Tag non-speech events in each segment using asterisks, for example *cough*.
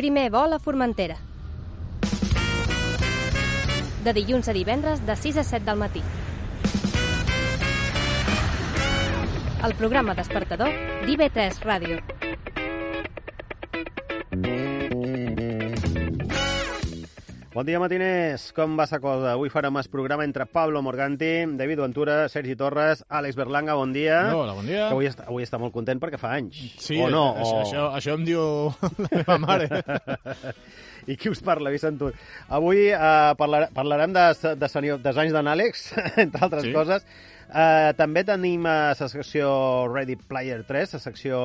Primer vol a Formentera. De dilluns a divendres de 6 a 7 del matí. El programa despertador d'IV3 Ràdio. Bon dia, matiners. Com va la cosa? Avui farem el programa entre Pablo Morganti, David Ventura, Sergi Torres, Àlex Berlanga, bon dia. Hola, bon dia. Que avui, està, avui està molt content perquè fa anys. Sí, o no? això, o... això, això em diu *laughs* la meva mare. *laughs* I qui us parla, Vicent Tur? Avui eh, parlar, parlarem de, de, dels anys d'en Àlex, *laughs* entre altres Sí. coses. Eh, també tenim a la secció Ready Player 3, la secció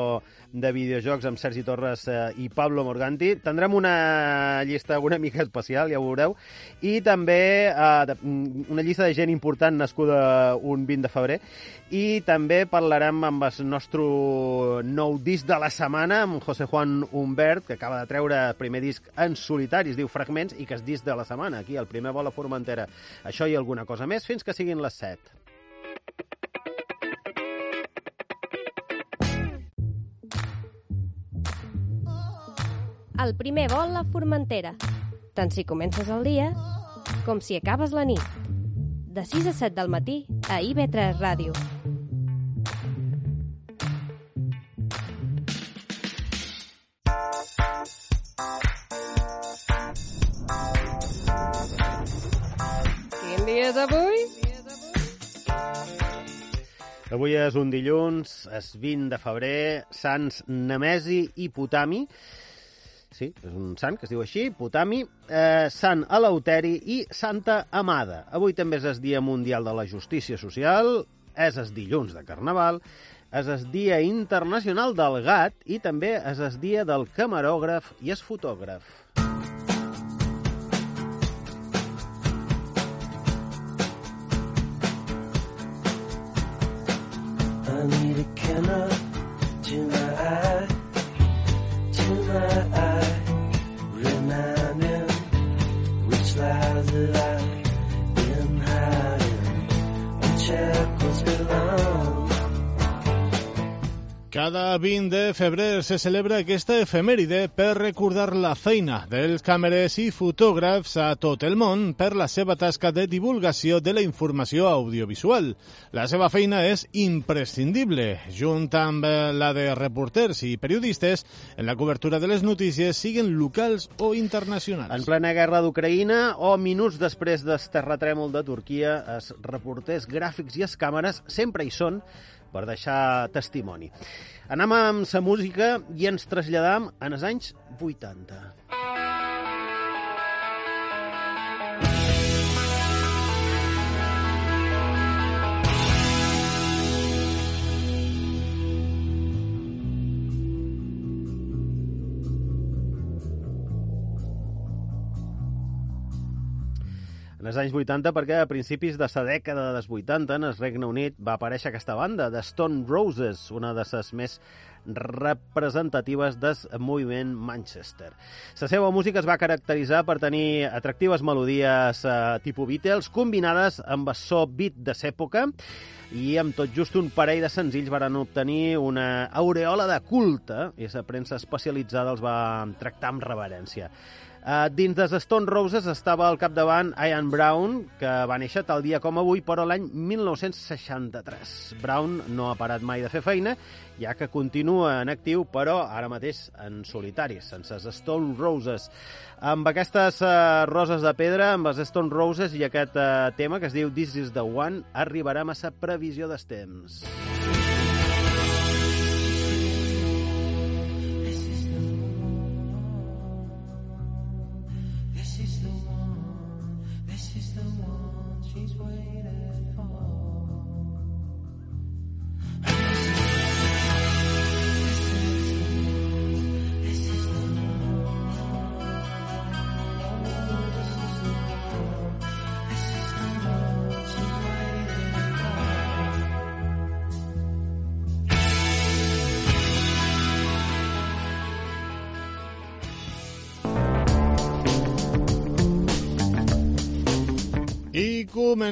de videojocs amb Sergi Torres eh, i Pablo Morganti. Tindrem una llista una mica especial, ja ho veureu, i també eh, de, una llista de gent important nascuda un 20 de febrer, i també parlarem amb el nostre nou disc de la setmana, amb José Juan Humbert, que acaba de treure el primer disc en solitari, es diu Fragments, i que és disc de la setmana, aquí, el primer vol a Formentera. Això i alguna cosa més, fins que siguin les 7. El primer vol a Formentera. Tant si comences el dia com si acabes la nit. De 6 a 7 del matí a IB3 Ràdio. Quin dia és avui? Avui és un dilluns, és 20 de febrer, Sants Nemesi i Potami. Sí, és un sant que es diu així, Potami, eh, Sant Eleuteri i Santa Amada. Avui també és el Dia Mundial de la Justícia Social, és el dilluns de Carnaval, és el Dia Internacional del Gat i també és el Dia del Camarògraf i el Fotògraf. Cada 20 de febrer se celebra aquesta efemèride per recordar la feina dels càmeres i fotògrafs a tot el món per la seva tasca de divulgació de la informació audiovisual. La seva feina és imprescindible, junt amb la de reporters i periodistes en la cobertura de les notícies, siguin locals o internacionals. En plena guerra d'Ucraïna o minuts després del terratrèmol de Turquia, els reporters gràfics i les càmeres sempre hi són per deixar testimoni. Anem amb la música i ens traslladam en els anys 80. Els anys 80, perquè a principis de la dècada dels 80 en el Regne Unit va aparèixer aquesta banda, de Stone Roses, una de les més representatives del moviment Manchester. La seva música es va caracteritzar per tenir atractives melodies eh, tipus Beatles, combinades amb el so beat de l'època, i amb tot just un parell de senzills varen obtenir una aureola de culte i la premsa especialitzada els va tractar amb reverència. Uh, dins des Stone Roses estava al capdavant Ian Brown, que va néixer tal dia com avui, però l'any 1963. Brown no ha parat mai de fer feina, ja que continua en actiu, però ara mateix en solitari, sense els Stone Roses. Amb aquestes uh, roses de pedra, amb els Stone Roses i aquest uh, tema que es diu This is the One, arribarem a sa previsió dels temps. This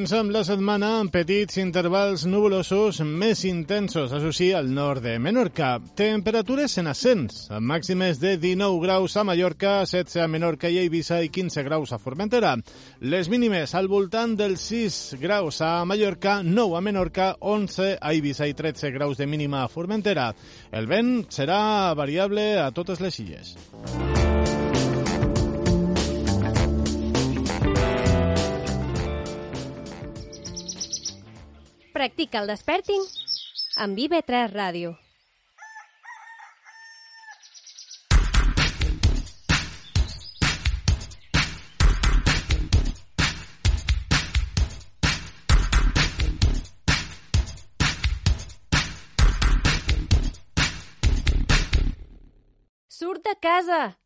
comencem la setmana amb petits intervals nuvolosos més intensos, això sí, al nord de Menorca. Temperatures en ascens, amb màximes de 19 graus a Mallorca, 16 a Menorca i Eivissa i 15 graus a Formentera. Les mínimes al voltant dels 6 graus a Mallorca, 9 a Menorca, 11 a Eivissa i 13 graus de mínima a Formentera. El vent serà variable a totes les illes. Practica el desperting amb IB3 Ràdio. Surt de casa!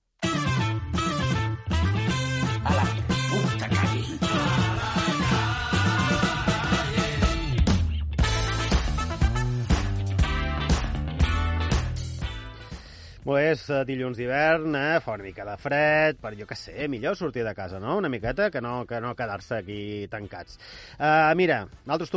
Molt bé, és dilluns d'hivern, eh? fa una mica de fred, per jo que sé, millor sortir de casa, no?, una miqueta, que no, que no quedar-se aquí tancats. Uh, mira, nosaltres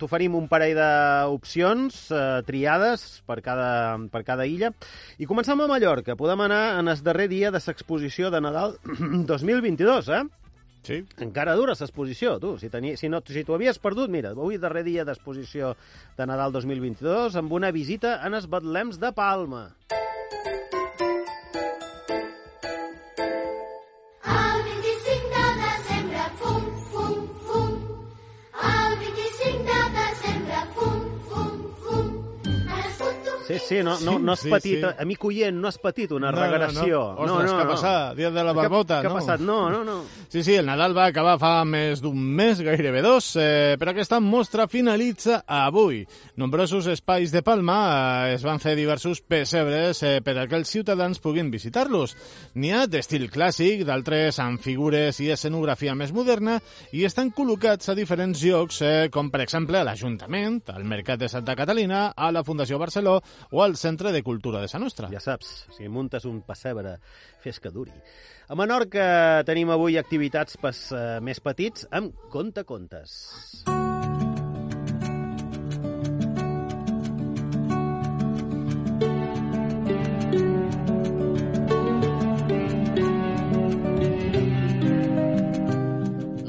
t'oferim un parell d'opcions uh, triades per cada, per cada illa, i comencem a Mallorca. Podem anar en el darrer dia de l'exposició de Nadal *clears throat* 2022, eh? Sí. Encara dura l'exposició, tu. Si, tenia, si, no, si t'ho havies perdut, mira, avui darrer dia d'exposició de Nadal 2022 amb una visita en els Betlems de Palma. El Sí, sí, no, no, no has Sí, patit, sí. amic oient, no has patit una No, no, no. regressió. Ostres, què ha passat? Dia de la barbota, què, què no? ha passat? No, no, no. Sí, sí, el Nadal va acabar fa més d'un mes, gairebé dos, eh, però aquesta mostra finalitza avui. Nombrosos espais de Palma eh, es van fer diversos pessebres eh, per a que els ciutadans puguin visitar-los. N'hi ha d'estil clàssic, d'altres amb figures i escenografia més moderna, i estan col·locats a diferents llocs, eh, com per exemple a l'Ajuntament, al Mercat de Santa Catalina, a la Fundació Barceló o al Centre de Cultura de Sa Nostra. Ja saps, si muntes un pessebre, fes que duri. A Menorca tenim avui activitats pes, eh, més petits amb contacontes.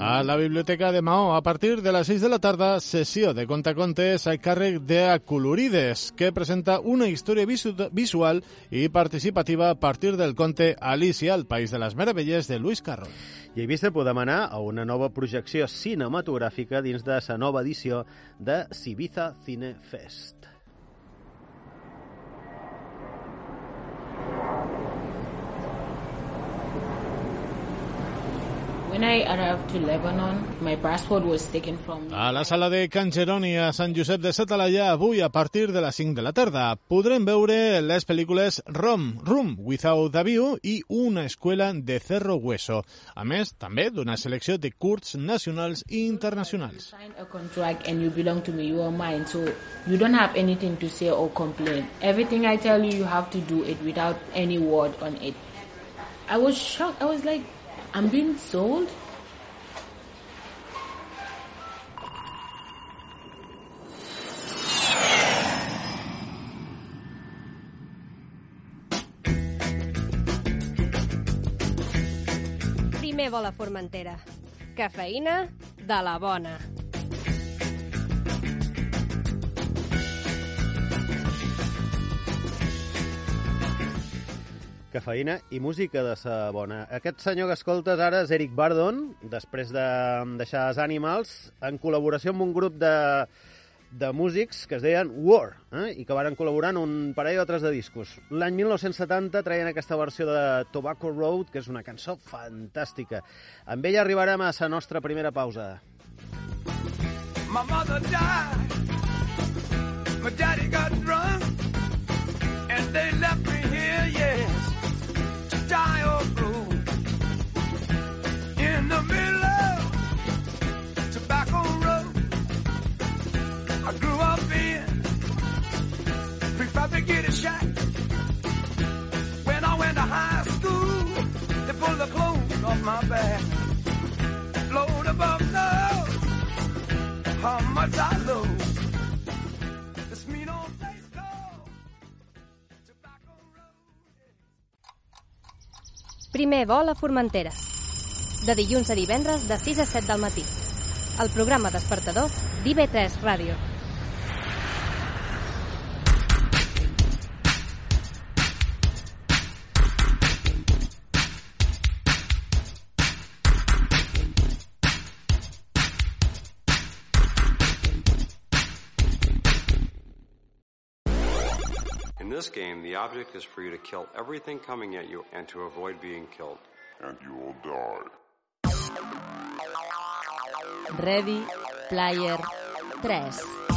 A la Biblioteca de Maó, a partir de les 6 de la tarda, sessió de contacontes a càrrec de Acolorides, que presenta una història visu visual i participativa a partir del conte Alicia, el País de les Meravelles, de Luis Carroll. I Eivissa podem anar a una nova projecció cinematogràfica dins de la nova edició de Cibiza Cine Fest. When I arrived to Lebanon, my passport was taken from me. A la sala de Can Geroni a Sant Josep de Satalaia, avui a partir de les 5 de la tarda, podrem veure les pel·lícules Rom, Room Without a View i Una escuela de Cerro Hueso. A més, també d'una selecció de curts nacionals i internacionals. You don't have anything to say or complain. Everything I tell you, you have to do it without any word on it. I was shocked. I was like, I'm being sold? Primer vol a Formentera. Cafeïna de la bona. Cafeïna i música de sa bona. Aquest senyor que escoltes ara és Eric Bardon, després de deixar els Animals, en col·laboració amb un grup de, de músics que es deien War, eh? i que varen col·laborar en un parell o tres de discos. L'any 1970 traien aquesta versió de Tobacco Road, que és una cançó fantàstica. Amb ella arribarem a la nostra primera pausa. My mother died. My daddy got drunk. And they left me or grow. In the middle Tobacco Road. I grew up in prefabricated shack. When I went to high school, they pulled the clothes off my back. Load above love. guns I load. Primer vol a Formentera. De dilluns a divendres de 6 a 7 del matí. El programa despertador d'IV3 Ràdio. In this game, the object is for you to kill everything coming at you and to avoid being killed. and you will die. Ready, Player 3.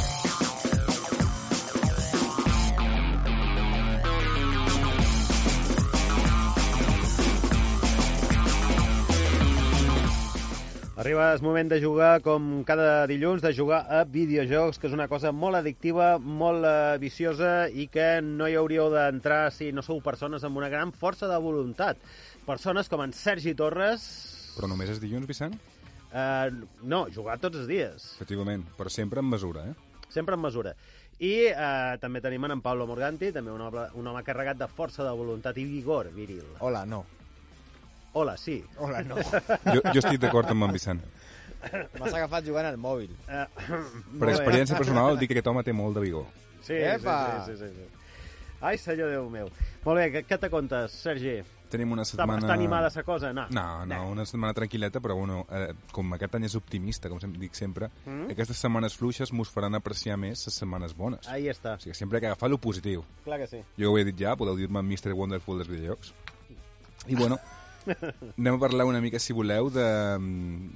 Arriba el moment de jugar, com cada dilluns, de jugar a videojocs, que és una cosa molt addictiva, molt eh, viciosa i que no hi hauríeu d'entrar si no sou persones amb una gran força de voluntat. Persones com en Sergi Torres... Però només és dilluns, Vicent? Eh, no, jugar tots els dies, Efectivament, però sempre en mesura, eh? sempre en mesura. I eh, també tenim en Pablo Morganti, també un home, un home carregat de força de voluntat i vigor viril. Hola, no. Hola, sí. Hola, no. Jo, jo estic d'acord amb en Vicent. M'has agafat jugant al mòbil. Eh, Per experiència personal, dic que aquest home té molt de vigor. Sí, sí, Epa! sí, sí, sí, sí. Ai, senyor Déu meu. Molt bé, què, te contes, Sergi? Tenim una setmana... està animada sa cosa? No. No, no, una setmana tranquil·leta, però bueno, eh, com aquest any és optimista, com sem- dic sempre, Mm. aquestes setmanes fluixes mos faran apreciar més les setmanes bones. Ahí està. O sigui, sempre he d'agafar lo positiu. Clar que sí. Jo ho he dit ja, podeu dir-me Mr. Wonderful dels videojocs. I bueno, anem a parlar una mica, si voleu, de,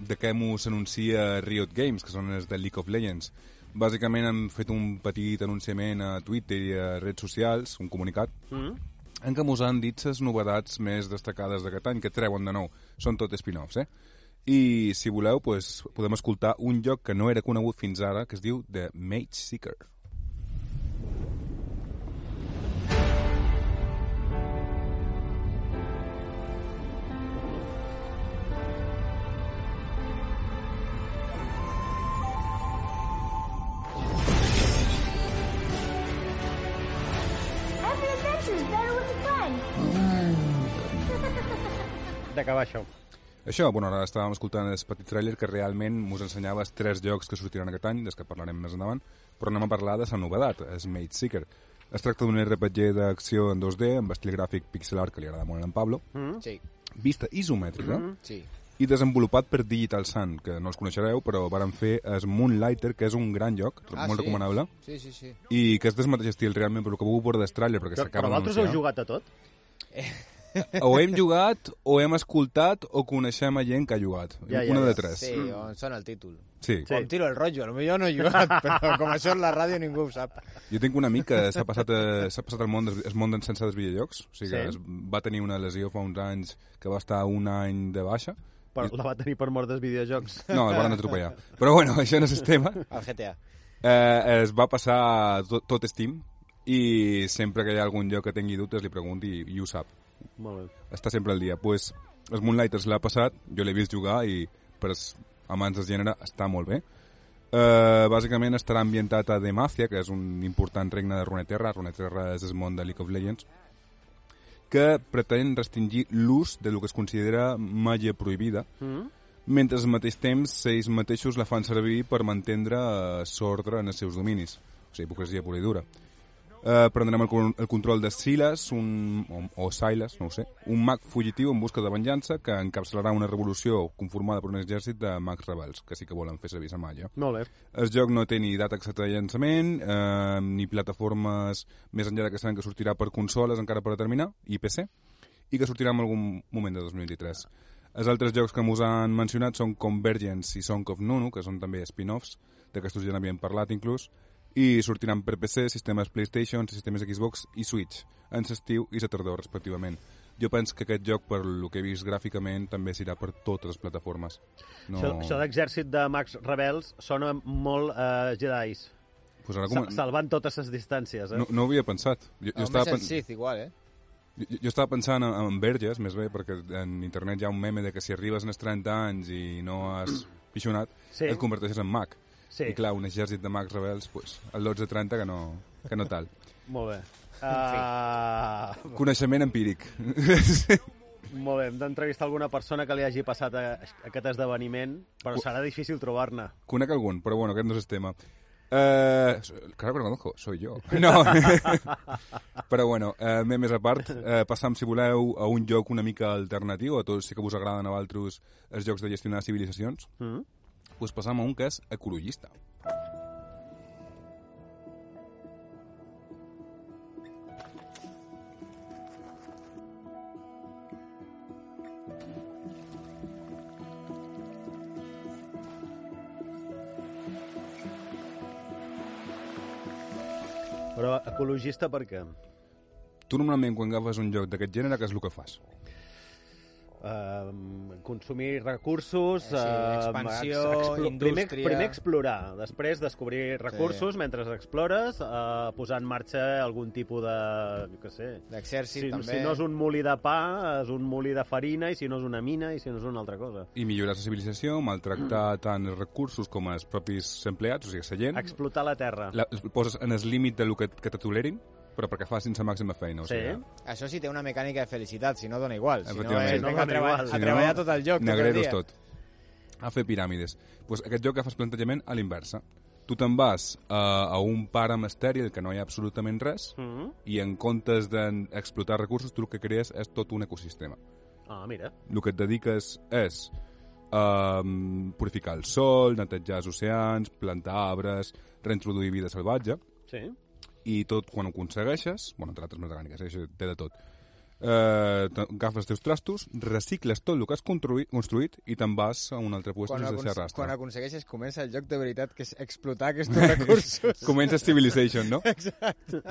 de què mos anuncia Riot Games, que són els de League of Legends. Bàsicament han fet un petit anunciament a Twitter i a redes socials, un comunicat, Mm? en què mos han dit les novetats més destacades d'aquest any, que treuen de nou. Són tot spin-offs, eh? I, si voleu, pues, podem escoltar un joc que no era conegut fins ara, que es diu The Mage Seeker. D'acabar això. Això, bueno, ara estàvem escoltant el petit tràiler que realment mos ensenyava els tres jocs que sortiran aquest any, des que parlarem més endavant, però anem a parlar de la novedat, és Mage Seeker. Es tracta d'un RPG d'acció en 2D, amb estil gràfic pixel art, que li agrada molt a en Pablo, Mm? Sí, vista isomètrica, sí. i desenvolupat per Digital Sun, que no els coneixereu, però varen fer es Moonlighter, que és un gran joc, Ah, molt sí? recomanable, Sí, sí, sí. i que és del mateix estil realment, per lo que puc veure del tràiler, perquè Però, s'acaba però vosaltres heu jugat a tot? *laughs* O hem jugat, o hem escoltat, o coneixem a gent que ha jugat. Ja, ja, Una ja. de tres. Sí, on sona el títol. Sí. O em tiro el rotllo, millor no he jugat, *laughs* però com això és la ràdio ningú ho sap. Jo tinc un amic que s'ha passat, eh, s'ha passat el món, des, el món sense dels videojocs. O sigui que Sí? es, va tenir una lesió fa uns anys que va estar un any de baixa. Però la va tenir per mort dels videojocs. No, el van atropellar. Però bueno, *laughs* això no és el tema. El GTA. Eh, es va passar tot, tot Steam i sempre que hi ha algun lloc que tingui dubtes li pregunti i, i ho sap. Molt bé. Està sempre al dia. Pues, els Moonlighters l'ha passat, jo l'he vist jugar i per als amants del gènere està molt bé. Uh, bàsicament estarà ambientat a Demacia, que és un important regne de Runeterra. Runeterra és el món de League of Legends que pretén restringir l'ús de lo que es considera màgia prohibida, Mm? mentre al mateix temps ells mateixos la fan servir per mantindre eh, l'ordre en els seus dominis. O sigui, hipocresia pura i dura. Eh, prendrem el, el control de Silas, un, o, o Silas, no ho sé, un mag fugitiu en busca de venjança que encapçalarà una revolució conformada per un exèrcit de mags rebels, que sí que volen fer servir la màgia. Molt bé. El joc no té ni data exacta de llançament, eh, ni plataformes més enllà que sabem que sortirà per consoles encara per determinar, i PC, i que sortirà en algun moment de 2023. Els altres jocs que mos han mencionat són Convergence i Song of Nunu, que són també spin-offs, d'aquestos ja n'havíem parlat inclús, i sortiran per PC, sistemes PlayStation, sistemes Xbox i Switch, en l'estiu i la tardor, respectivament. Jo penso que aquest joc, per lo que he vist gràficament, també serà per totes les plataformes. No... Això, això d'exèrcit de mags rebels sona molt eh, Jedis. Pues ara Sa com... salvant totes les distàncies, eh? No, no ho havia pensat. Jo, jo, estava, pen... Sith, igual, eh? jo, jo estava pensant en, en verges, més bé, perquè en internet hi ha un meme de que si arribes als 30 anys i no has pixonat, Sí. et converteixes en mag. Sí. I clar, un exèrcit de mags rebels, pues, el 12-30 que no, que no tal. *laughs* Molt bé. Uh, Coneixement empíric. *laughs* molt bé, hem d'entrevistar alguna persona que li hagi passat a, a aquest esdeveniment, però serà difícil trobar-ne. Conec algun, però bueno, aquest no és el tema. Eh, claro que no conozco, soy yo. *laughs* No. però bueno, eh, més a part, eh, passam, si voleu, a un joc una mica alternatiu, a tots sí que us agraden a vosaltres els jocs de gestionar civilitzacions, Mm? Us passam a un és ecologista. Però ecologista per què? Tu normalment quan agafes un joc d'aquest gènere, què és el que fas? Uh, consumir recursos... Eh, sí, eh, expansió, primer, indústria. primer explorar, després descobrir recursos Sí. mentre explores, uh, posar en marxa algun tipus de... jo què sé... D'exèrcit, si, també. Si no és un molí de pa, és un molí de farina, i si no és una mina, i si no és una altra cosa. I millorar la civilització, maltractar *clears throat* tant els recursos com els propis empleats, o sigui, la gent. Explotar la terra. La, poses en el límit del que, que te tolerin, però perquè facin la màxima feina. O Sí. sigui, Això sí té una mecànica de felicitat, si no dona igual. Si no, és, Si no vinga, a, treba igual. a Si treballar no, tot el joc, dia. tot. A fer piràmides. Pues aquest joc agafes plantejament a l'inversa. Tu te'n vas a, a un pàram estèril que no hi ha absolutament res Mm? i en comptes d'explotar recursos tu el que crees és tot un ecosistema. Ah, mira. El que et dediques és um, purificar el sol, netejar els oceans, plantar arbres, reintroduir vida salvatge Sí. I tot quan ho aconsegueixes, bueno, entre altres mecàniques, eh, això té de tot, eh, agafes els teus trastos, recicles tot el que has construït, construït i te'n vas a un altre lloc sense ser rastre. quan aconsegueixes, comença el joc de veritat, que és explotar aquests *laughs* recursos. Comença Civilization, no? *laughs* Exacte.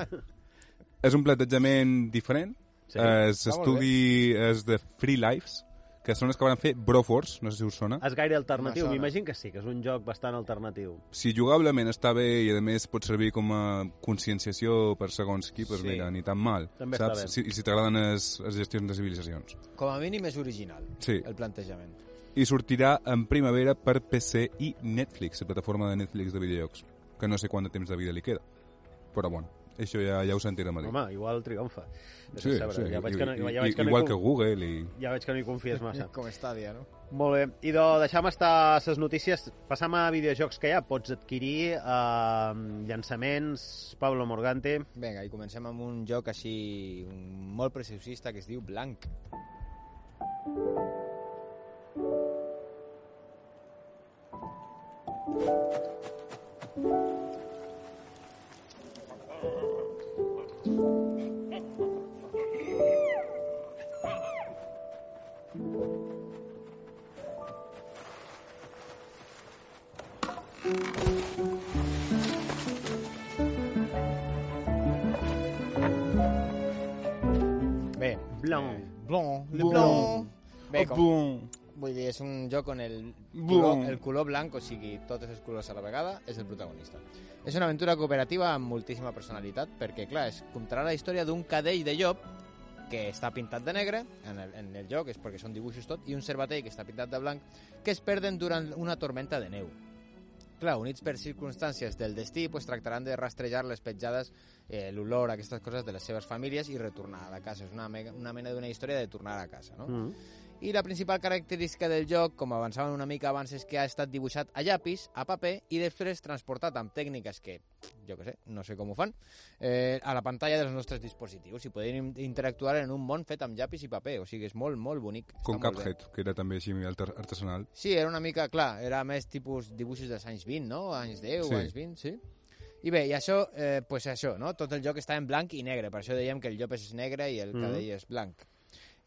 És un plantejament diferent. Sí. Eh, L'estudi és de Free Lives, que són els que van fer Broforce, no sé si us sona. És gaire alternatiu? Me sona. M'imagino que sí, que és un joc bastant alternatiu. Si jugablement està bé i a més pot servir com a conscienciació per segons qui, doncs Sí. mira, ni tan mal. També està saps? bé. Si, I si t'agraden les, les gestions de civilitzacions. Com a mínim és original, Sí. el plantejament. I sortirà en primavera per PC i Netflix, la plataforma de Netflix de videojocs, que no sé quant de temps de vida li queda. Però bueno, això ja, ja ho sentirem a dir. Home, igual triomfa. Sí, saber, sí, ja veig i- que no, i- ja veig que no igual que Google i... Ja veig que no hi confies massa. *laughs* Com Stadia, no? Molt bé. Idò, deixam estar les notícies. Passam a videojocs que hi ha. Pots adquirir eh, llançaments. Pablo Morgante. Vinga, i comencem amb un joc així un, molt preciosista que es diu Blanc. Bé, Blanc. Blanc, le Blanc. blanc. Bé, Oh, boom. Vull dir, és un joc on el color, el color blanc, o sigui, tots els colors a la vegada, és el protagonista. És una aventura cooperativa amb moltíssima personalitat, perquè, clar, es contarà la història d'un cadell de llop que està pintat de negre en el, en el joc, és perquè són dibuixos tot, i un cervatell que està pintat de blanc, que es perden durant una tormenta de neu. Clar, units per circumstàncies del destí, pues, tractaran de rastrejar les petjades, eh, l'olor, aquestes coses de les seves famílies i retornar a la casa. És una, una mena d'una història de tornar a casa, no? Mm. I la principal característica del joc, com avançàvem una mica abans, és que ha estat dibuixat a llapis, a paper, i després transportat amb tècniques que, jo que sé, no sé com ho fan, eh, a la pantalla dels nostres dispositius. I podem in- interactuar en un món fet amb llapis i paper. O sigui, és molt, molt bonic. Està Com. Cuphead, que era també així artesanal. Sí, era una mica, clar, era més tipus dibuixos dels anys 20, no? Anys 10, Sí. anys 20, sí. I bé, i això, eh, pues això, no? Tot el joc està en blanc i negre, per això dèiem que el llop és negre i el Mhm. cadell és blanc.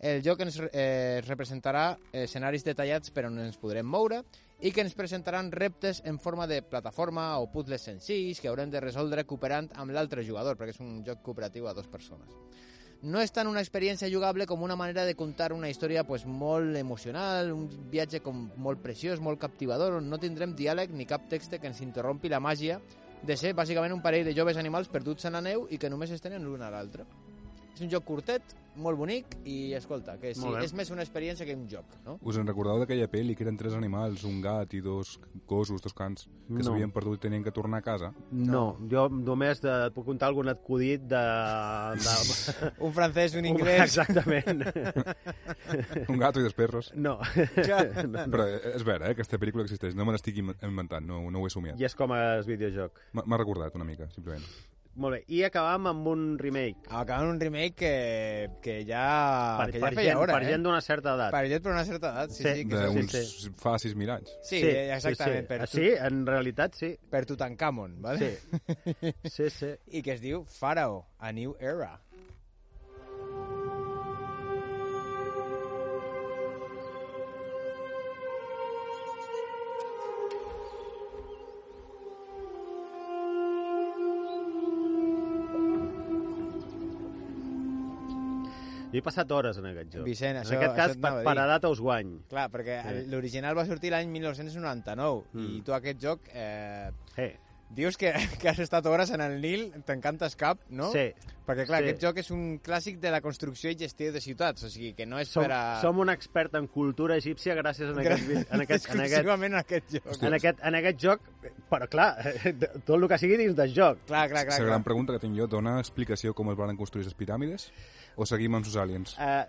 El joc ens eh, representarà escenaris detallats per on ens podrem moure i que ens presentaran reptes en forma de plataforma o puzzles senzills que haurem de resoldre cooperant amb l'altre jugador, perquè és un joc cooperatiu a dues persones. No és tant una experiència jugable com una manera de contar una història pues, molt emocional, un viatge com molt preciós, molt captivador, on no tindrem diàleg ni cap text que ens interrompi la màgia de ser bàsicament un parell de joves animals perduts en la neu i que només es tenen l'un a l'altre. És un joc curtet, molt bonic i, escolta, que sí, és més una experiència que un joc, no? Us en recordeu d'aquella pel·li que eren tres animals, un gat i dos gossos, dos cans, que No. s'havien perdut i tenien que tornar a casa? No, jo només de, et puc contar algun acudit de... de... *laughs* Un francès, un inglès. Exactament. *laughs* un gato i dos perros. No. *laughs* no. Però és vera, eh? Aquesta pel·lícula existeix. No me l'estic inventant, no, no ho he somiat. I és com es videojoc. M'ha recordat una mica, simplement. Molt bé, i acabam amb un remake. Acabem amb un remake que, que ja, Per, que per, ja feia gent, hora, per eh? gent d'una certa edat. Per gent per una certa edat, sí, sí. que això- D'uns sí, sí. fa 6.000 anys. Sí, exactament. Sí, Per sí. sí, en realitat sí. Per Tutankamon, ¿vale? Sí. sí, sí. *laughs* I que es diu Pharaoh, A New Era. Jo he passat hores en aquest joc. Vicent, en això- aquest cas, per, per edat us guany. Clar, perquè Sí. l'original va sortir l'any 1999 mm. i tu aquest joc... Eh, hey. Dius que, *laughs* que has estat hores en el Nil, t'encantes cap, no? Sí. Perquè, clar, Sí. aquest joc és un clàssic de la construcció i gestió de ciutats, o sigui, que no és Som, per a... som un expert en cultura egípcia gràcies a aquest, en aquest, en aquest, en aquest joc. en aquest, en aquest joc, però clar, *laughs* tot el que sigui dins del joc. Clar, clar, La gran pregunta que tinc jo, dona explicació com es van construir les piràmides? O seguim amb els aliens? Uh,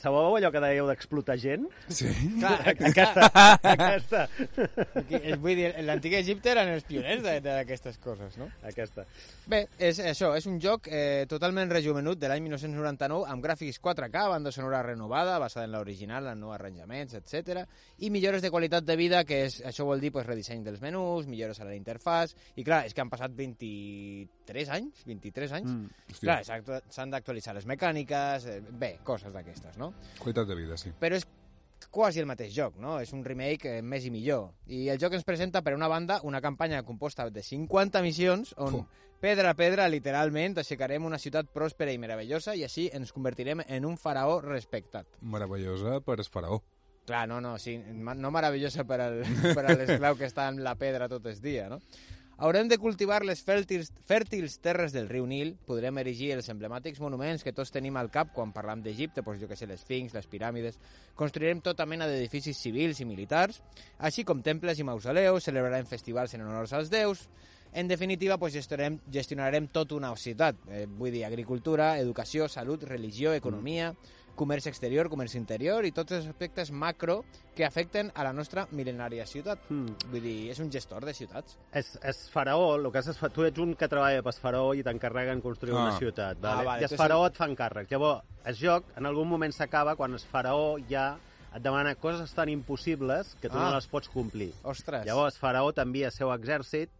sabeu allò que dèieu d'explotar gent? Sí. Clar, aquesta, aquesta. Aquí, és, vull dir, l'antic Egipte eren els pioners de- d'aquestes coses, no? Aquesta. Bé, és això, és un joc eh, totalment rejuvenut de l'any 1999 amb gràfics 4K, banda sonora renovada, basada en l'original, en nous arranjaments, etc. i millores de qualitat de vida, que és, això vol dir pues, redisseny dels menús, millores a la interfàs, i clar, és que han passat 23 anys, 23 anys, Mm, hòstia. clar, s'han d'actualitzar les mecàniques, eh, bé, coses d'aquestes, no? Qualitat de vida, sí. però és quasi el mateix joc, no? És un remake eh, més i millor. I el joc ens presenta, per una banda, una campanya composta de 50 missions on, Fu. pedra a pedra, literalment, aixecarem una ciutat pròspera i meravellosa i així ens convertirem en un faraó respectat. Meravellosa per es faraó. Clar, no, no, sí, no meravellosa per, al, *laughs* per l'esclau que està en la pedra tot el dia, no? Haurem de cultivar les fèrtils, fèrtils terres del riu Nil, podrem erigir els emblemàtics monuments que tots tenim al cap quan parlam d'Egipte, doncs jo que sé, les Sphinx, les piràmides, construirem tota mena d'edificis civils i militars, així com temples i mausoleus, celebrarem festivals en honors als déus, en definitiva, doncs, gestionarem, gestionarem tota una ciutat, eh, vull dir, agricultura, educació, salut, religió, economia, comerç exterior, comerç interior i tots els aspectes macro que afecten a la nostra mil·lenària ciutat. Mm. Vull dir, és un gestor de ciutats. És, és faraó, el que és, tu ets un que treballa per faraó i t'encarreguen construir Ah. una ciutat. Ah, Vale? vale, I el faraó et fa encàrrec. Llavors, el joc en algun moment s'acaba quan el faraó ja et demana coses tan impossibles que tu Ah. no les pots complir. Ostres. Llavors, faraó t'envia el seu exèrcit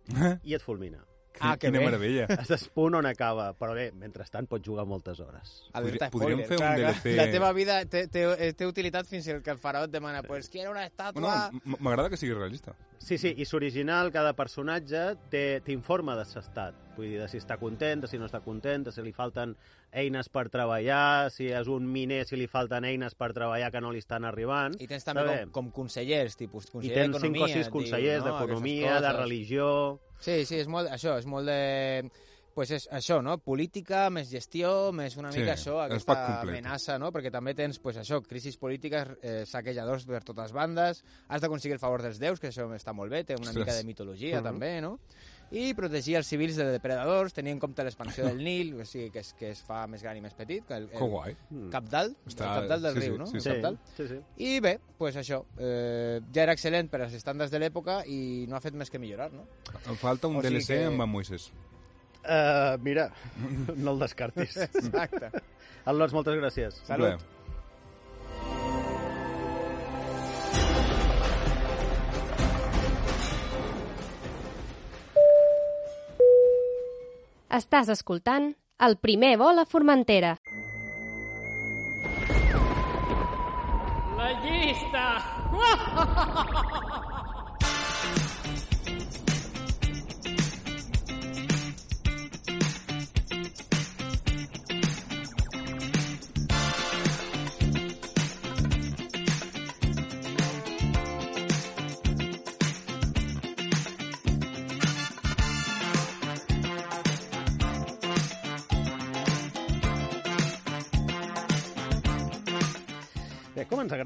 i et fulmina. Ah, que Quina bé. meravella. El punt on acaba. Però bé, mentrestant pots jugar moltes hores. Alerta podríem spoiler. fer un DLC. La teva vida té, té, té utilitat fins que el faraó et demana pues quiero una No, estatua... no, m- m'agrada que sigui realista. Sí, sí, i l'original, cada personatge té- t'informa de l'estat. Vull dir, de si està content, de si no està content, de si li falten eines per treballar, si és un miner, si li falten eines per treballar que no li estan arribant. I tens també com, com consellers, tipus I conseller tens cinc o d'economia. sis consellers diu, no? d'economia, Aquestes de religió... Sí, sí, és molt, això, és molt de... Pues és això, no? Política, més gestió, més una Sí, mica això, és aquesta amenaça, no? Perquè també tens, pues això, crisis polítiques, eh, saquejadors per totes bandes, has d'aconseguir el favor dels déus, que això està molt bé, té una Ostres. mica de mitologia Mhm. també, no? I protegir els civils de depredadors, tenir en compte l'expansió del Nil, o sigui, que es, que es fa més gran i més petit, que el, el Que guai. Capdalt, Està- el capdalt del sí, sí, riu, no? sí, sí. capdalt. Sí, sí. I bé, pues això, eh, ja era excel·lent per als estàndards de l'època i no ha fet més que millorar, no? Em falta un O sigui DLC que- amb en Moisés. Uh, mira, *laughs* no el descartis. Exacte. Alons, moltes gràcies. Salut. Un Estàs escoltant el primer vol a Formentera. La llista! *laughs*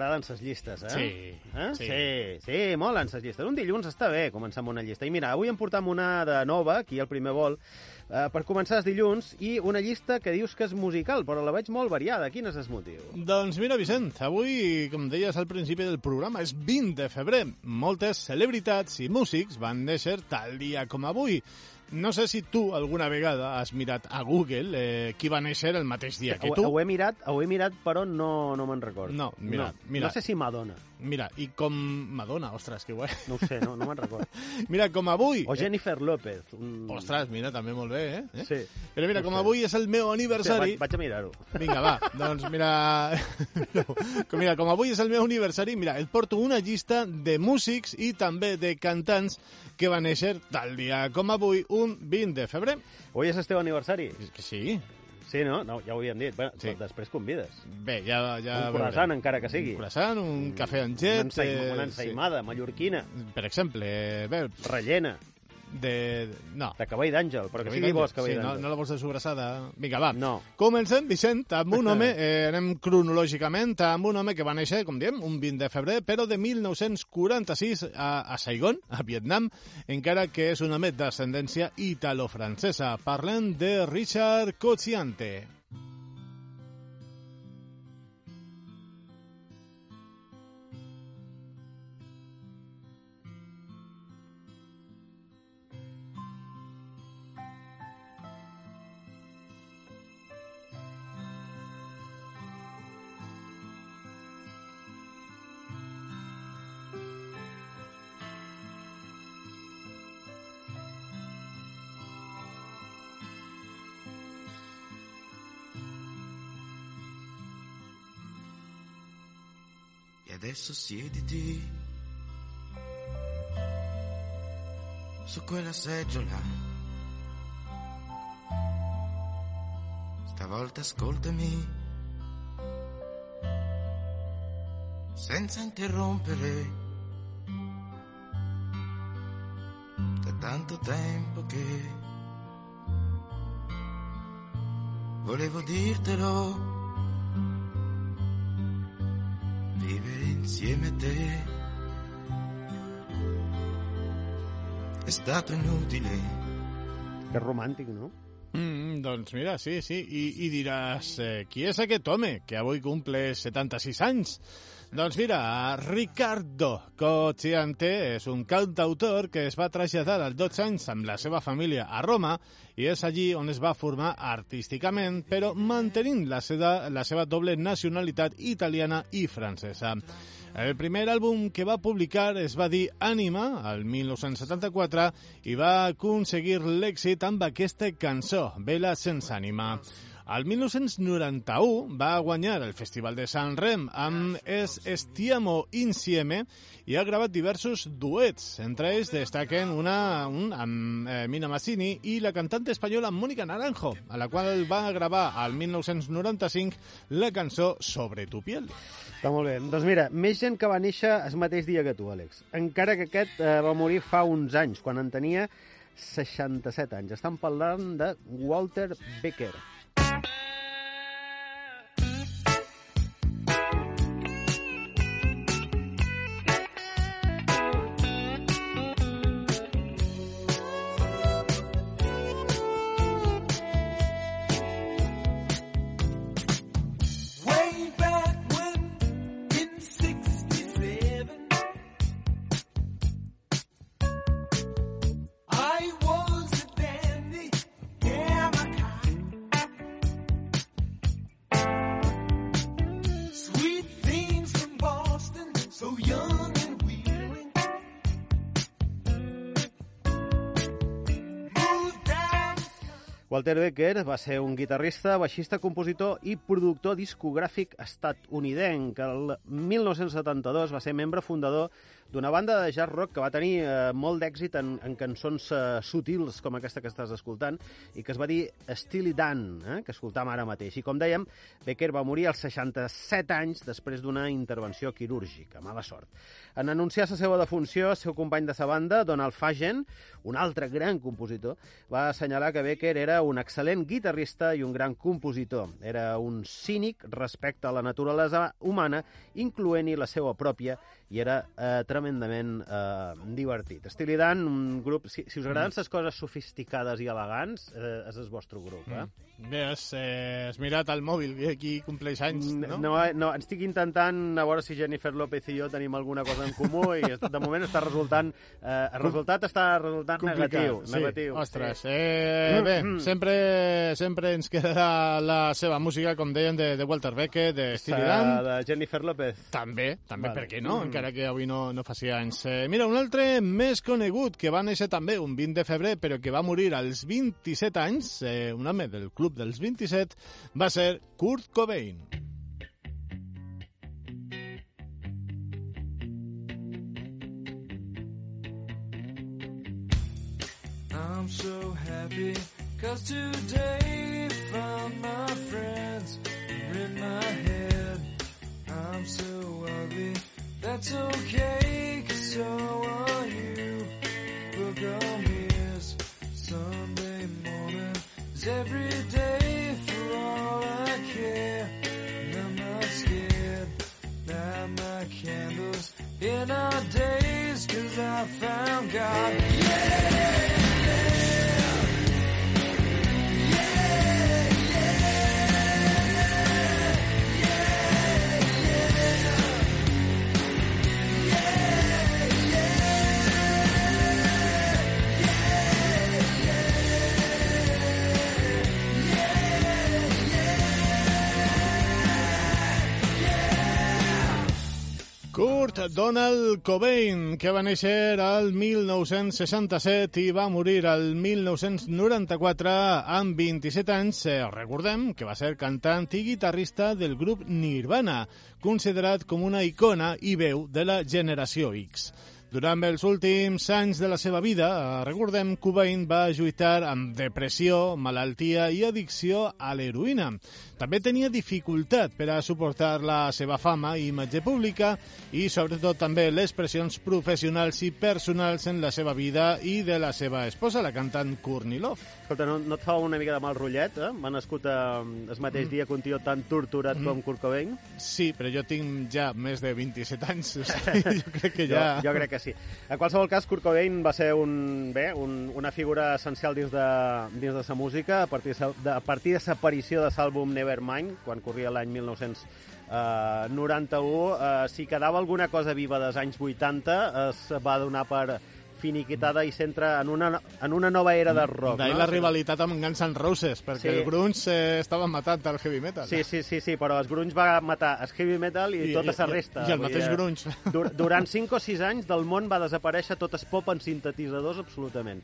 agraden ses llistes, eh? Sí, Eh? sí. sí. Sí, molen ses llistes. Un dilluns està bé començar amb una llista. I mira, avui em portam una de nova, aquí al primer vol, eh, per començar els dilluns, i una llista que dius que és musical, però la veig molt variada. Quin és el motiu? Doncs mira, Vicent, avui, com deies al principi del programa, és 20 de febrer. Moltes celebritats i músics van néixer tal dia com avui. No sé si tu alguna vegada has mirat a Google eh, qui va néixer el mateix dia que Ho, tu. ho he mirat, ho he mirat, però no, no me'n recordo. No, mira, no. mira. No sé si Madonna. Mira, i com Madonna, ostres, que guai. No ho sé, no, no me'n recordo. *laughs* Mira, com avui... O Jennifer López. Un... Ostres, mira, també molt bé, eh? eh? Sí. Però mira, com avui és el meu aniversari... Vaig, vaig a mirar-ho. Vinga, va, *laughs* doncs mira... *laughs* no, com, mira, com avui és el meu aniversari, mira, et porto una llista de músics i també de cantants que va néixer tal dia com avui, un 20 de febrer. Avui és el teu aniversari? Sí. Sí, no? no ja ho havíem dit. Bueno, Sí. sí. després convides. Bé, ja... ja un croissant, veurem. encara que sigui. Un croissant, un cafè amb llet... Una, ensaïma, eh, una ensaïmada mallorquina, Sí. Per exemple, bé, rellena, de... No. de cabell d'àngel, però que sigui d'àngel. cabell sí, no, d'àngel. no la vols de sobrassada. Vinga, va. No. Comencem, Vicent, amb un *laughs* home, eh, anem cronològicament, amb un home que va néixer, com diem, un 20 de febrer, però de 1946 a, a Saigon, a Vietnam, encara que és un home d'ascendència italo-francesa. Parlem de Richard Cocciante. Adesso siediti su quella seggiola. Stavolta ascoltami senza interrompere. Da tanto tempo che volevo dirtelo. Insieme a te è stato inutile. Que romàntic, no? Mm, doncs mira, sí, sí. I, i diràs, eh, qui és aquest home que avui cumple 76 anys? Doncs mira, Ricardo Cocciante és un cantautor que es va traslladar als 12 anys amb la seva família a Roma i és allí on es va formar artísticament, però mantenint la seva, la seva doble nacionalitat italiana i francesa. El primer àlbum que va publicar es va dir Ànima, el 1974, i va aconseguir l'èxit amb aquesta cançó, Vela sense ànima. El 1991 va guanyar el Festival de San Rem amb Es Estiamo Insieme i ha gravat diversos duets. Entre ells destaquen una, un amb eh, Mina Massini i la cantant espanyola Mónica Naranjo, a la qual va gravar al 1995 la cançó Sobre tu piel. Està molt bé. Doncs mira, més gent que va néixer el mateix dia que tu, Àlex. Encara que aquest eh, va morir fa uns anys, quan en tenia 67 anys. Estan parlant de Walter Becker. Walter Becker va ser un guitarrista, baixista, compositor i productor discogràfic estatunidenc. El 1972 va ser membre fundador d'una banda de jazz rock que va tenir eh, molt d'èxit en, en cançons eh, sutils com aquesta que estàs escoltant i que es va dir Steely Dan, eh, que escoltam ara mateix. I com dèiem, Becker va morir als 67 anys després d'una intervenció quirúrgica. Mala sort. En anunciar la seva defunció, el seu company de sa banda, Donald Fagen, un altre gran compositor, va assenyalar que Becker era un excel·lent guitarrista i un gran compositor. Era un cínic respecte a la naturalesa humana, incloent-hi la seva pròpia, i era eh, tremendament eh, divertit. Steely Dan, un grup... Si, si us agraden les coses sofisticades i elegants, eh, és el vostre grup, eh? Bé, has, eh, has mirat al mòbil, que aquí compleix anys, no? No, no, estic intentant a veure si Jennifer López i jo tenim alguna cosa en comú i de moment està resultant... Eh, el resultat està resultant negatiu. sí. negatiu. Ostres, sí. eh, bé, Mm. sempre, sempre ens quedarà la seva música, com deien, de, de Walter Becker, de Steely Dan. de Jennifer López. També, també, Vale. per què no? Mm. Encara que avui no, no faci anys. Eh, mira, un altre més conegut, que va néixer també un 20 de febrer, però que va morir als 27 anys, eh, un home del club dels 27, va ser Kurt Cobain. I'm so happy cause today found my friends in my head. I'm so ugly, that's okay cause so are you. On mirrors, Sunday morning is every day for all I care. And I'm not scared, light my candles in our days cause I found God. Kurt Donald Cobain, que va néixer al 1967 i va morir al 1994 amb 27 anys. Eh, Recordem que va ser cantant i guitarrista del grup Nirvana, considerat com una icona i veu de la generació X. Durant els últims anys de la seva vida, eh, recordem, Cobain va lluitar amb depressió, malaltia i addicció a l'heroïna. També tenia dificultat per a suportar la seva fama i imatge pública i, sobretot, també les pressions professionals i personals en la seva vida i de la seva esposa, la cantant Courtney Love. Escolta, no, no et fa una mica de mal rotllet, eh? Va nascut eh, el mateix dia que un tio tan torturat Mm. com Kurt Cobain. Sí, però jo tinc ja més de 27 anys, o *laughs* sigui, jo crec que ja... Jo, jo crec que sí. En qualsevol cas, Kurt Cobain va ser un, bé, un, una figura essencial dins de, dins de sa música a partir de, a partir de l'aparició de l'àlbum Nevermind, quan corria l'any 1991. Eh, si quedava alguna cosa viva dels anys 80, es va donar per finiquitada i s'entra en, una, en una nova era de rock. D'ahir no? la rivalitat amb Guns N' Roses, perquè Sí. el grunge eh, estava matant el heavy metal. Sí, sí, sí, sí, però el grunge va matar el heavy metal i, I- tota la resta. i el mateix dir, grunge. dur- Durant 5 o 6 anys del món va desaparèixer tot el pop en sintetitzadors absolutament.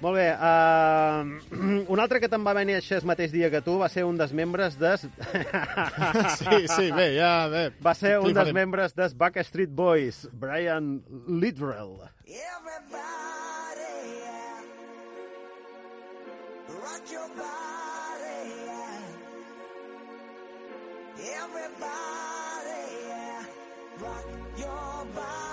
Molt bé, uh, *clears throat* un altre que te'n va venir el mateix dia que tu va ser un dels membres des... *laughs* Sí, sí, bé, ja... Bé, Va ser un dels membres des Backstreet Boys, Brian Littrell. Rock your body, yeah. Everybody, yeah. Rock your body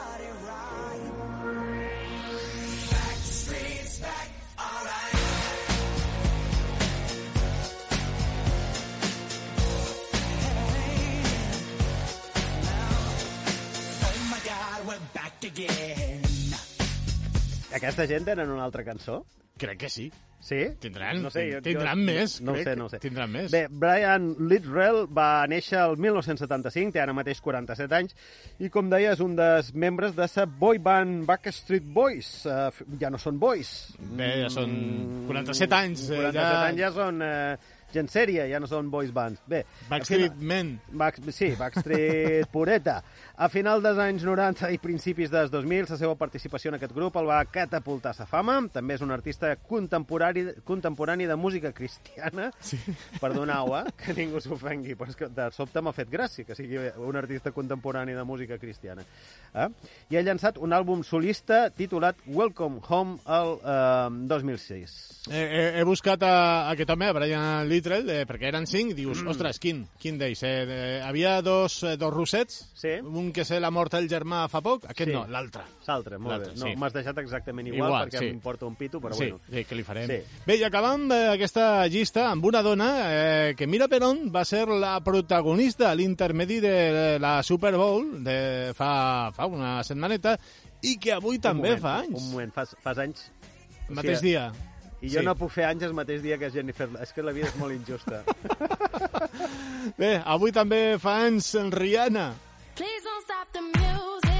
again. Aquesta gent tenen una altra cançó? Crec que sí. Sí? Tindran, no sé, jo, tindran jo, més, No ho crec sé, no ho sé. tindran més. Bé, Brian Littrell va néixer el 1975, té ara mateix 47 anys, i com deia, és un dels membres de la boy band Backstreet Boys. Uh, ja no són boys. Bé, ja són 47 anys. Eh, 47 ja... anys ja són... Eh, gent sèria, ja no són boys bands. Bé, Backstreet a final- Men. Back, sí, Backstreet *laughs* pureta. A final dels anys 90 i principis dels 2000, la seva participació en aquest grup el va catapultar a sa fama. També és un artista contemporani, contemporani de música cristiana. Sí. *laughs* Perdoneu, eh, que ningú s'ofengui, però és que de sobte m'ha fet gràcia que sigui un artista contemporani de música cristiana. Eh? I ha llançat un àlbum solista titulat Welcome Home el eh, 2006. Eh, he, he buscat a, aquest home, a Brian Littrell, eh, perquè eren cinc, dius, Mm. ostres, quin, quin d'ells? Eh, eh, havia dos, eh, dos rossets, sí. un que se l'ha mort el germà fa poc, aquest Sí. no, l'altre. L'altre, molt bé. No, sí. m'has deixat exactament igual, Igual, perquè sí. m'importa un pito, però sí, bueno. sí, què li farem? Sí. Bé, i acabam eh, aquesta llista amb una dona eh, que Mira Perón va ser la protagonista a l'intermedi de la Super Bowl de fa, fa una setmaneta i que avui també un moment, fa anys. Un moment, fas, fas anys... El mateix dia. I jo Sí. no puc fer anys el mateix dia que Jennifer... És que la vida és molt injusta. *laughs* Bé, avui també fa anys Rihanna. Please don't stop the music.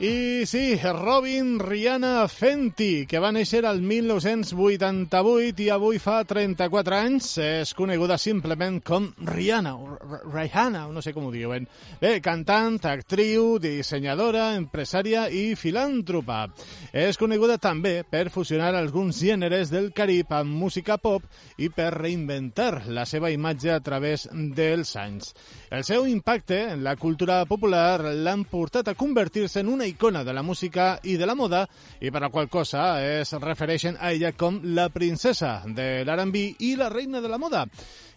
I sí, Robin Rihanna Fenty, que va néixer al 1988 i avui fa 34 anys, és coneguda simplement com Rihanna, o Rihanna, no sé com ho diuen. Bé, cantant, actriu, dissenyadora, empresària i filàntropa. És coneguda també per fusionar alguns gèneres del Carib amb música pop i per reinventar la seva imatge a través dels anys. El seu impacte en la cultura popular l'han portat a convertir-se en una icona de la música i de la moda i per la qual cosa es refereixen a ella com la princesa de l'R&B i la reina de la moda.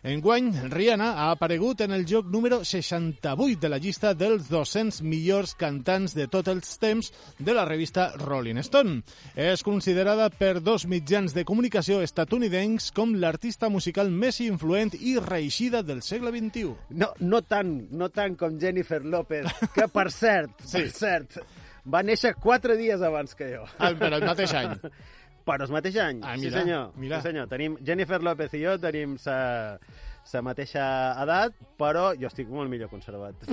Enguany, Rihanna ha aparegut en el joc número 68 de la llista dels 200 millors cantants de tots els temps de la revista Rolling Stone. És considerada per dos mitjans de comunicació estatunidencs com l'artista musical més influent i reeixida del segle XXI. No, no tant, no tant com Jennifer López, que per cert, *laughs* sí. per cert, va néixer quatre dies abans que jo. Ah, però el mateix any. *laughs* Però el mateix any, Ah, sí mira, senyor. mira. Sí senyor, tenim Jennifer López i jo tenim sa, sa mateixa edat, però jo estic molt millor conservat. *laughs*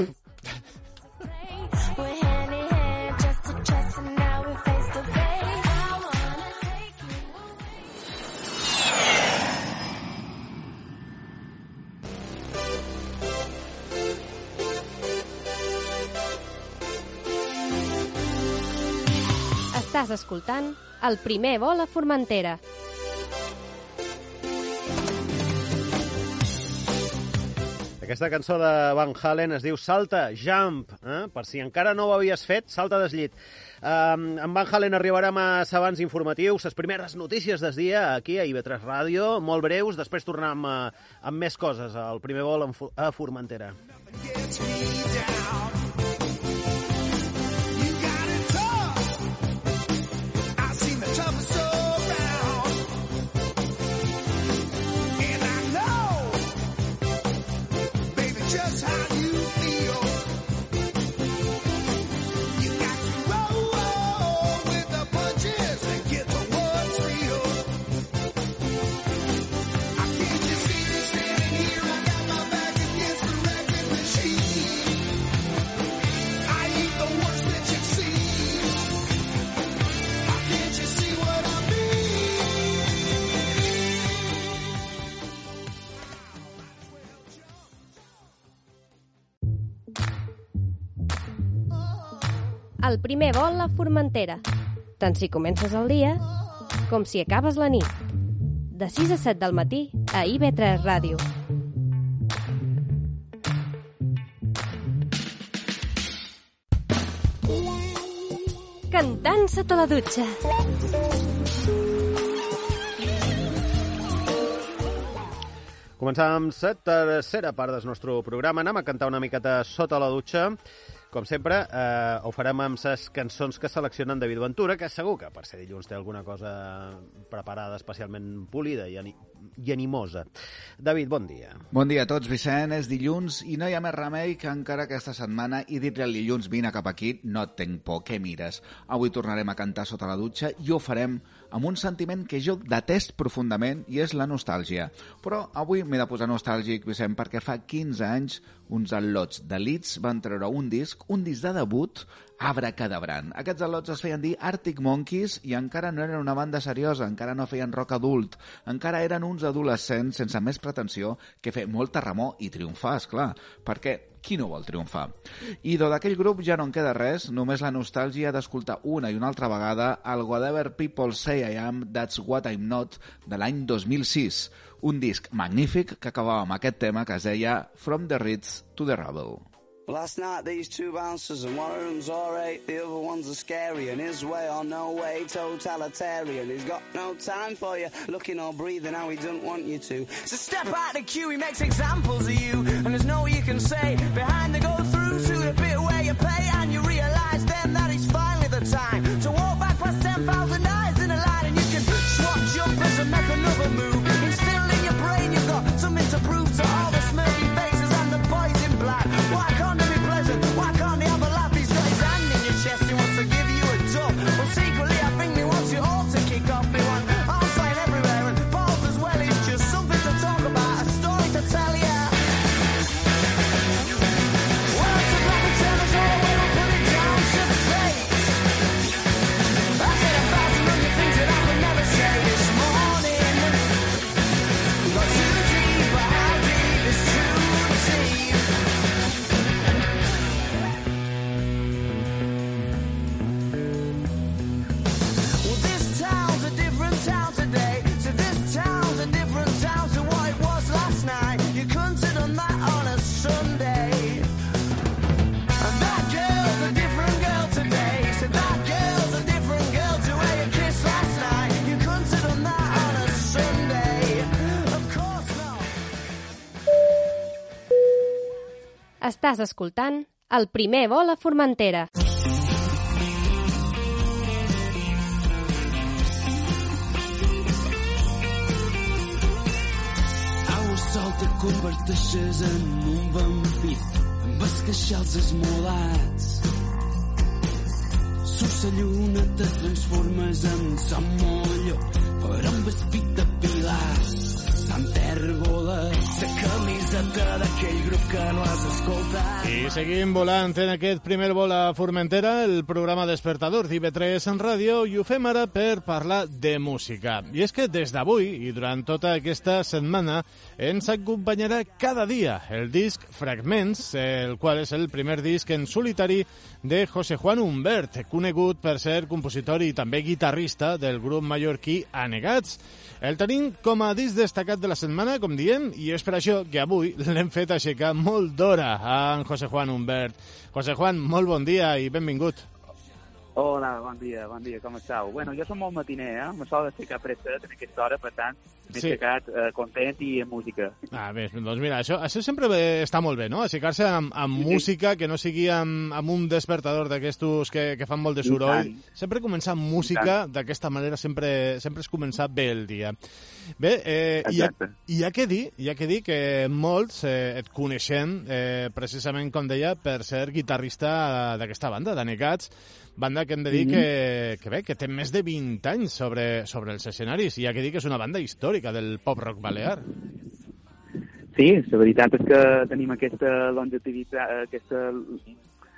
*laughs* Estàs escoltant el primer vol a Formentera. Aquesta cançó de Van Halen es diu Salta, Jump. Eh? Per si encara no ho havies fet, salta des llit. Um, amb Van Halen arribarem a abans informatius, les primeres notícies del dia aquí a IB3 Ràdio, molt breus, després tornem a, amb més coses al primer vol en a Formentera. I El primer vol a Formentera. Tant si comences el dia com si acabes la nit. De 6 a 7 del matí a IB3 Ràdio. Cantant sota la dutxa. Començàvem la tercera part del nostre programa. Anem a cantar una miqueta sota la dutxa. Com sempre, eh, ho farem amb les cançons que seleccionen David Ventura, que segur que per ser dilluns té alguna cosa preparada especialment polida i, ani i animosa. David, bon dia. Bon dia a tots, Vicent. És dilluns i no hi ha més remei que encara aquesta setmana i dir-li al dilluns vine cap aquí, no et tenc por, què mires? Avui tornarem a cantar sota la dutxa i ho farem un sentiment que jo detest profundament i és la nostàlgia. Però avui m'he de posar nostàlgic, Vicent, perquè fa 15 anys uns al·lots de Leeds van treure un disc, un disc de debut, Abracadabran. Aquests al·lots es feien dir Arctic Monkeys i encara no eren una banda seriosa, encara no feien rock adult, encara eren uns adolescents sense més pretensió que fer molta remor i triomfar, és clar, perquè qui no vol triomfar? I d'aquell grup ja no en queda res, només la nostàlgia d'escoltar una i una altra vegada el Whatever People Say I Am, That's What I'm Not, de l'any 2006, un disc magnífic que acabava amb aquest tema que es deia From the Ritz to the Rubble. Last night these two bouncers and one of them's alright, the other one's a scary and his way or no way totalitarian. He's got no time for you, looking or breathing how he don't want you to. So step out the queue, he makes examples of you, and there's no you can say behind the go through to the bit where you pay, and you realise then that it's finally the time to walk Estàs escoltant el primer vol a Formentera. Aigua sol te converteixes en un vampir amb els queixals esmolats. Sus la lluna te transformes en son molló per un vestit de pilars. Sant Tèrbola, la camiseta d'aquell grup que no has escoltat. I seguim volant en aquest primer vol a Formentera, el programa despertador d'IV3 en ràdio, i ho fem ara per parlar de música. I és que des d'avui i durant tota aquesta setmana ens acompanyarà cada dia el disc Fragments, el qual és el primer disc en solitari de José Juan Humbert, conegut per ser compositor i també guitarrista del grup mallorquí Anegats. El tenim com a disc destacat de la setmana, com diem, i és per això que avui l'hem fet aixecar molt d'hora a en José Juan Humbert. José Juan, molt bon dia i benvingut. Hola, bon dia, bon dia, com esteu? Bueno, jo som molt matiner, eh? Me sol aixecar presset en aquesta hora, per tant, m'he Sí. aixecat eh, content i amb música. Ah, bé, doncs mira, això, això sempre bé- està molt bé, no? Aixecar-se amb, amb Sí, sí. música, que no sigui amb, amb un despertador d'aquestos que, que fan molt de soroll. Sempre començar amb música, d'aquesta manera sempre, sempre és començar bé el dia. Bé, eh, hi, ha, hi, ha que dir, hi ha que dir que molts eh, et coneixem, eh, precisament, com deia, per ser guitarrista d'aquesta banda, d'Anegats, banda que hem de dir Mhm. que, que bé, que té més de 20 anys sobre, sobre els escenaris, i ha que dir que és una banda històrica del pop-rock balear. Sí, la veritat és que tenim aquesta longevitat, aquesta,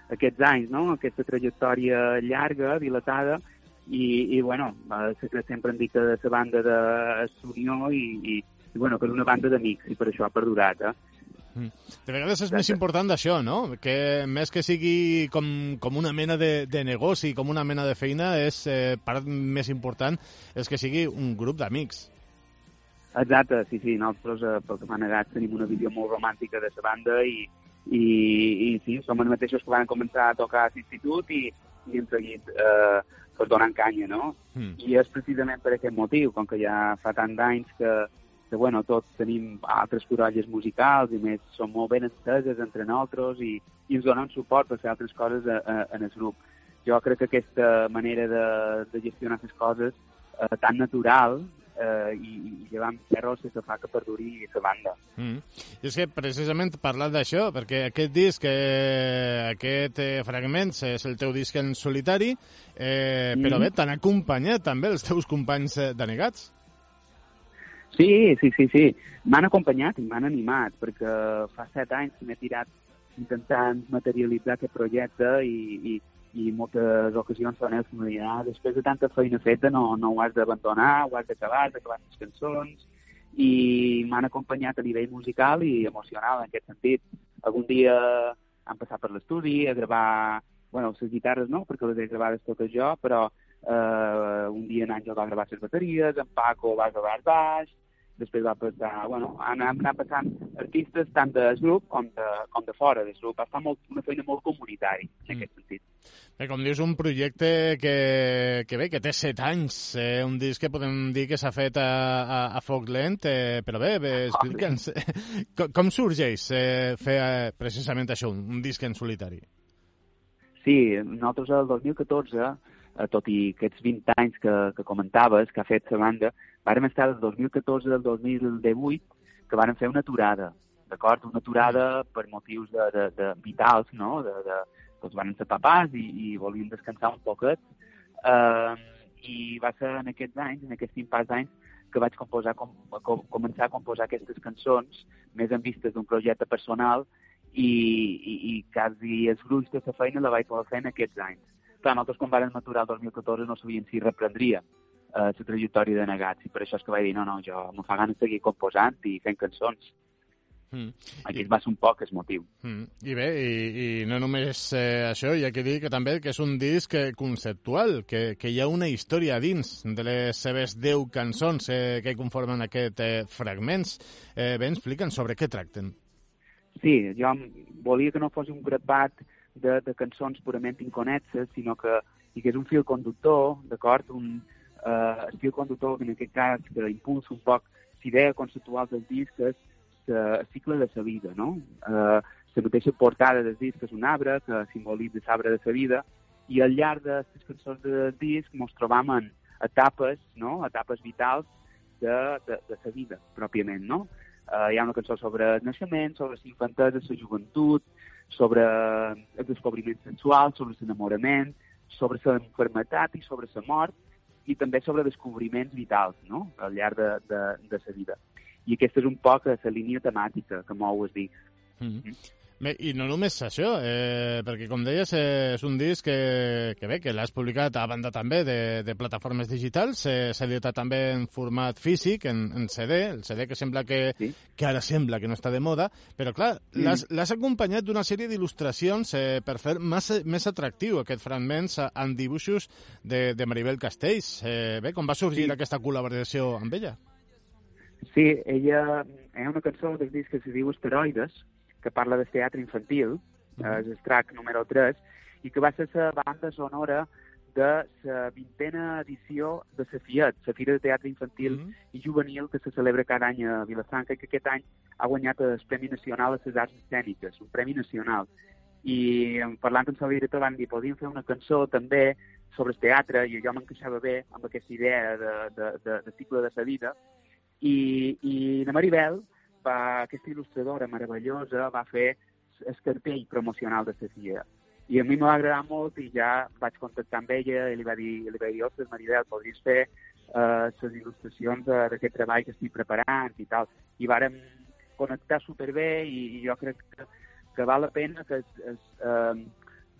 aquests anys, no? aquesta trajectòria llarga, dilatada, i, i bueno, sempre hem dit que la banda de Unió i, i, i bueno, que és una banda d'amics, i per això ha perdurat, eh? Mm. De vegades és més important d'això, no? Que més que sigui com, com una mena de, de negoci, com una mena de feina, és eh, part més important és que sigui un grup d'amics. Exacte, sí, sí, nosaltres eh, pel que m'ha negat tenim una visió molt romàntica de la banda i, i, i sí, som els mateixos que van començar a tocar a l'institut i, i hem seguit eh, pues, donant canya, no? Mm. I és precisament per aquest motiu, com que ja fa tant d'anys que, que bueno, tots tenim altres corolles musicals i més som molt ben enteses entre nosaltres i, i ens donen suport per fer altres coses a, a, en el grup. Jo crec que aquesta manera de, de gestionar les coses eh, tan natural eh, i, i llevam ferro sense fa que perduri la banda. Mm. I és que precisament parlant d'això, perquè aquest disc, eh, aquest eh, Fragments, és el teu disc en solitari, eh, Mm. però bé, t'han acompanyat també els teus companys eh, denegats. Sí, sí, sí, sí. M'han acompanyat i m'han animat, perquè fa set anys que m'he tirat intentant materialitzar aquest projecte i, i, i moltes ocasions són ells que m'ho ah, després de tanta feina feta no, no ho has d'abandonar, ho has d'acabar, has d'acabar les cançons i m'han acompanyat a nivell musical i emocional en aquest sentit. Algun dia han passat per l'estudi a gravar, bueno, les guitarres no, perquè les he gravades totes jo, però eh, un dia en Àngel va gravar les bateries, en Paco va gravar el baix, després va passar, bueno, han, han anat passant artistes tant del grup com de, com de fora del grup. Estar molt, una feina molt comunitari, en aquest sentit. Bé, com dius, un projecte que, que bé, que té set anys, eh, un disc que podem dir que s'ha fet a, a, a foc lent, eh, però bé, bé explica'ns, com, com sorgeix eh, fer eh, precisament això, un, un disc en solitari? Sí, nosaltres el 2014, eh, tot i aquests 20 anys que, que comentaves, que ha fet la banda, vàrem estar del 2014 al 2018 que vàrem fer una aturada, d'acord? Una aturada per motius de, de, de vitals, no? De, de, doncs van ser papàs i, i volíem descansar un poquet. Uh, I va ser en aquests anys, en aquests impàs d'anys, que vaig composar, com, com, començar a composar aquestes cançons més en vistes d'un projecte personal i, i, i quasi els gruix de la feina la vaig poder fer en aquests anys. Clar, nosaltres quan vam maturar el 2014 no sabíem si reprendria eh, la trajectòria de negats i per això és que vaig dir no, no, jo me fa gana de seguir composant i fent cançons. Mm. Aquest va ser un poc el motiu. Mm. I bé, i, i no només eh, això, hi ha que dir que també que és un disc eh, conceptual, que, que hi ha una història dins de les seves 10 cançons eh, que conformen aquest eh, fragments. Eh, bé, explica'ns sobre què tracten. Sí, jo volia que no fos un grapat de, de cançons purament inconexes, sinó que hi hagués un fil conductor, d'acord? Un eh, el fil conductor, en aquest cas, que impulsa un poc l'idea conceptual del disc, és el cicle de la vida, no? Eh, la mateixa portada del disc és un arbre que simbolitza l'arbre de la vida i al llarg de les cançons del disc ens trobam en etapes, no? etapes vitals de, de, de la vida, pròpiament, no? Uh, hi ha una cançó sobre el naixement, sobre la infantesa, la joventut, sobre el descobriment sensual, sobre l'enamorament, sobre la maternitat i sobre la mort, i també sobre descobriments vitals no? al llarg de, de, de la vida. I aquesta és un poc la línia temàtica que mou el disc. Mm -hmm. Bé, I no només això, eh, perquè com deies, eh, és un disc que, que bé, que l'has publicat a banda també de, de plataformes digitals, eh, s'ha editat també en format físic, en, en CD, el CD que sembla que, sí. que ara sembla que no està de moda, però clar, mm. l'has acompanyat d'una sèrie d'il·lustracions eh, per fer més, més atractiu aquest fragments en dibuixos de, de Maribel Castells. Eh, bé, com va sorgir sí. aquesta col·laboració amb ella? Sí, ella... Hi ha una cançó del disc que se diu Esteroides, que parla del teatre infantil, uh -huh. és el track número 3, i que va ser la banda sonora de la vintena edició de la FIAT, la Fira de Teatre Infantil uh -huh. i Juvenil, que se celebra cada any a Vilafranca i que aquest any ha guanyat el Premi Nacional a les Arts Escèniques, un premi nacional. I parlant amb la director van dir podíem fer una cançó també sobre el teatre i jo m'encaixava bé amb aquesta idea de, de, de, de cicle de la vida. I, i la Maribel va, aquesta il·lustradora meravellosa va fer el cartell promocional de la. I a mi m'ha agradat molt i ja vaig contactar amb ella i li va dir, li va dir ostres, Maribel, podries fer uh, les il·lustracions d'aquest treball que estic preparant i tal. I vàrem connectar superbé i, i jo crec que, que val la pena que es, es, uh,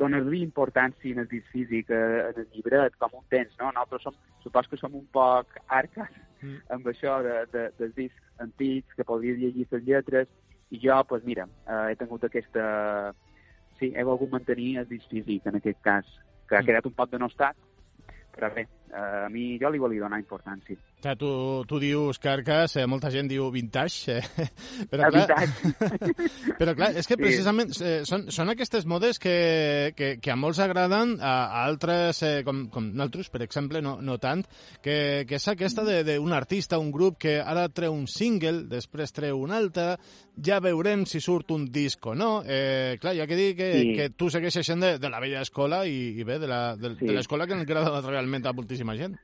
donar-li importància en el disc físic, en el llibret, com un tens, no? Nosaltres som, supos que som un poc arques mm. amb això de, de, dels discs antics, que podries llegir les lletres, i jo, doncs pues mira, eh, he tingut aquesta... Sí, he volgut mantenir el disc físic, en aquest cas, que ha quedat un poc denostat, però bé, eh, a mi jo li volia donar importància. Clar, tu, tu dius carcas, eh, molta gent diu vintage, eh, *laughs* però, Ah, clar, vintage. *laughs* però clar, és que *laughs* Sí. precisament eh, són, són aquestes modes que, que, que a molts agraden, a, a altres, eh, com, com nosaltres, per exemple, no, no tant, que, que és aquesta d'un artista, un grup que ara treu un single, després treu un altre, ja veurem si surt un disc o no. Eh, clar, ha que dir que, Sí. que tu segueixes sent de, de la vella escola i, i bé, de la- de, Sí. de l'escola que ens agrada realment a moltíssima gent.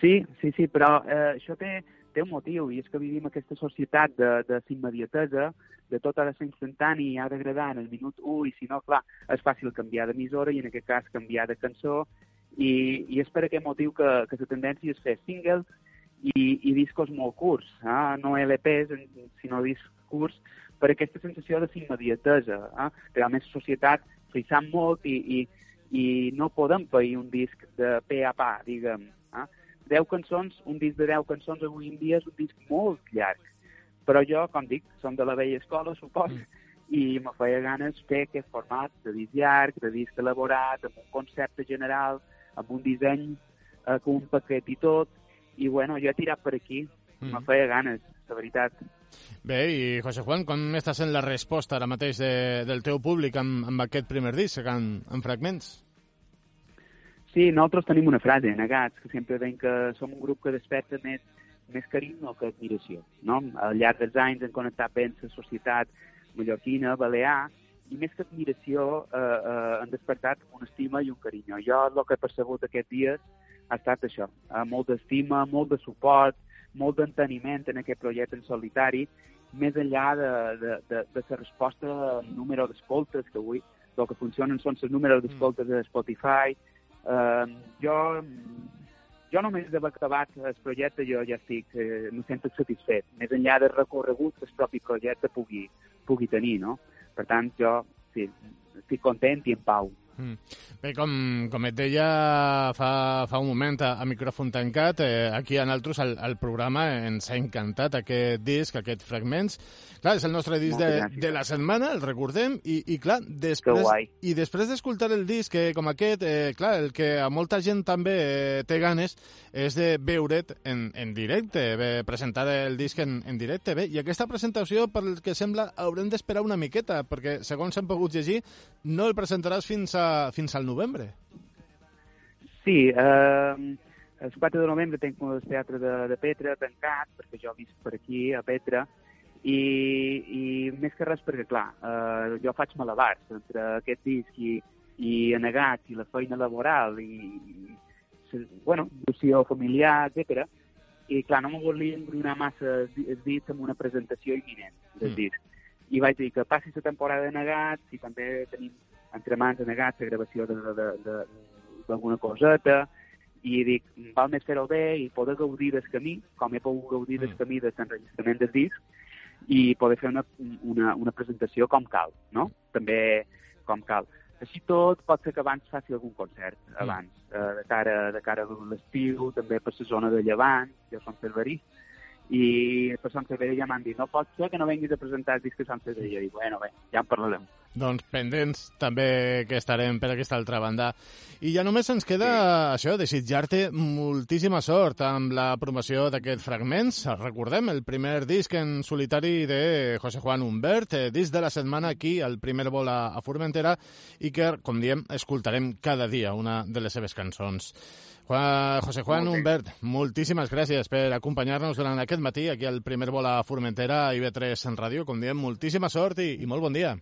Sí, sí, sí, però eh, això té, té un motiu, i és que vivim aquesta societat de, de immediatesa, de tot ha de ser instantani i ha d'agradar en el minut 1, i si no, clar, és fàcil canviar d'emissora i en aquest cas canviar de cançó, i, i és per aquest motiu que, que la tendència és fer singles i, i discos molt curts, eh? no LPs, sinó discs curts, per aquesta sensació de immediatesa. Eh? Realment la societat sap molt i, i, i no podem pair un disc de pe a pa, diguem. Eh? 10 cançons, un disc de 10 cançons avui en dia és un disc molt llarg. Però jo, com dic, som de la vella escola, supos, mm. i me feia ganes fer aquest format de disc llarg, de disc elaborat, amb un concepte general, amb un disseny eh, com un paquet i tot, i bueno, jo he tirat per aquí, mm. me feia ganes, la veritat. Bé, i José Juan, com està sent la resposta ara mateix de, del teu públic amb, amb aquest primer disc, en, en fragments? Sí, nosaltres tenim una frase, negats, que sempre veiem que som un grup que desperta més, més carinyo que admiració. No? Al llarg dels anys hem connectat bé amb la societat mallorquina, balear, i més que admiració eh, eh, han despertat una estima i un carinyo. Jo el que he percebut aquests dies ha estat això, eh, molt d'estima, molt de suport, molt d'enteniment en aquest projecte en solitari, més enllà de, de, de, de la resposta número d'escoltes, que avui el que funcionen són els números d'escoltes de Spotify, Uh, jo, jo només d'haver acabat el projecte jo ja estic, eh, me sento satisfet, més enllà del recorregut que el propi projecte pugui, pugui tenir, no? Per tant, jo sí, estic content i en pau. Mm. Bé, com, com et deia fa, fa un moment a, a micròfon tancat, eh, aquí a nosaltres al, al programa ens ha encantat aquest disc, aquests fragments. Clar, és el nostre disc de, de la setmana, el recordem, i, i clar, després, i després d'escoltar el disc eh, com aquest, eh, clar, el que a molta gent també eh, té ganes és de veure't en, en directe, bé, presentar el disc en, en directe. Bé, i aquesta presentació, pel que sembla, haurem d'esperar una miqueta, perquè, segons hem pogut llegir, no el presentaràs fins, a, fins al novembre. Sí, eh, el 4 de novembre tenc el teatre de, de Petra tancat, perquè jo visc per aquí, a Petra, i, i més que res perquè, clar, eh, jo faig malabars entre aquest disc i, i anegats i la feina laboral i, i bueno, visió familiar, etc. I, clar, no me volia embrunar massa els dits amb una presentació imminent del mm. disc. I vaig dir que passi la temporada de negats i també tenim entre mans de negats la gravació d'alguna coseta, i dic, val més fer-ho bé i poder gaudir del camí, com he pogut gaudir del camí de l'enregistrament del disc, i poder fer una, una, una presentació com cal, no? També com cal. Així tot, pot ser que abans faci algun concert, abans, mm. eh, de cara, de cara a l'estiu, també per la zona de Llevant, jo som cerverí, i per Sant Cervera ja m'han dit no pot ser que no venguis a presentar el disc de Sant Cervera. I bueno, bé, ja en parlarem. Doncs pendents també que estarem per aquesta altra banda. I ja només ens queda sí. això, desitjar-te moltíssima sort amb la promoció d'aquests fragments. Recordem, el primer disc en solitari de José Juan Humbert, eh, disc de la setmana aquí, el primer vol a, a Formentera, i que, com diem, escoltarem cada dia una de les seves cançons. Juan, José Juan okay. Humbert, moltíssimes gràcies per acompanyar-nos durant aquest matí aquí al primer vol a Formentera i IB3 en ràdio. Com diem, moltíssima sort i, i molt bon dia.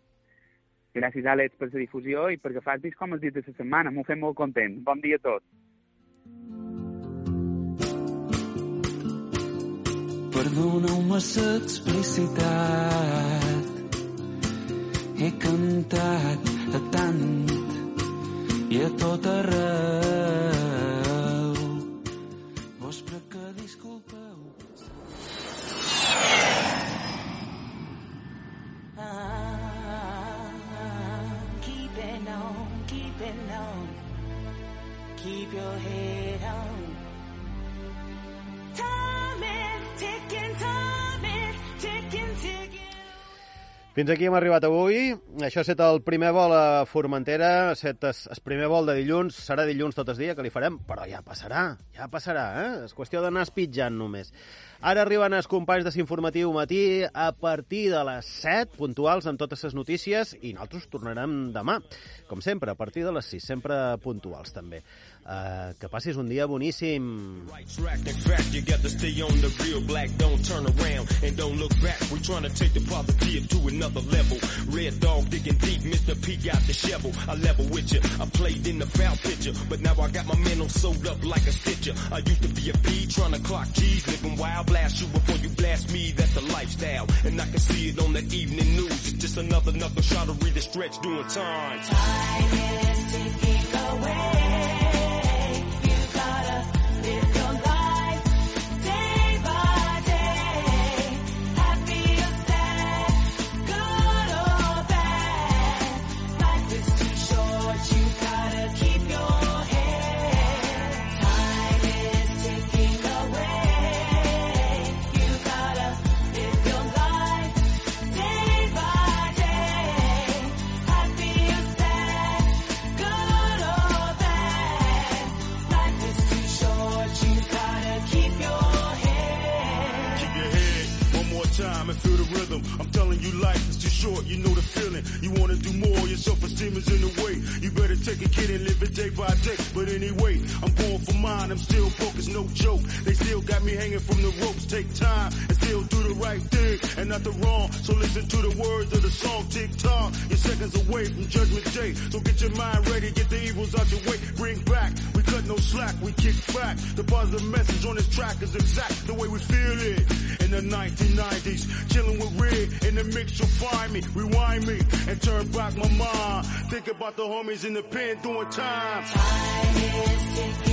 Gràcies, Àlex, per la difusió i perquè fas disc com els dits de la setmana. M'ho fem molt content. Bon dia a tots. Perdoneu-me l'explicitat He cantat a tant i a tot arreu keep your head on. Time is ticking, time is ticking, ticking. Fins aquí hem arribat avui. Això ha estat el primer vol a Formentera. Ha estat el primer vol de dilluns. Serà dilluns tot el dia que li farem, però ja passarà, ja passarà, eh? És qüestió d'anar espitjant només. Ara arriben els companys de Sinformatiu Matí a partir de les 7, puntuals amb totes les notícies, i nosaltres tornarem demà, com sempre, a partir de les 6, sempre puntuals també. Uh, que passis un dia boníssim. Right track, picture, I used to be a trying to clock keys, living wild blast you before you blast me, that's the lifestyle. And I can see it on the evening news. It's just another knuckle shot to read the stretch doing time. Time is the homies in the pen doing time. time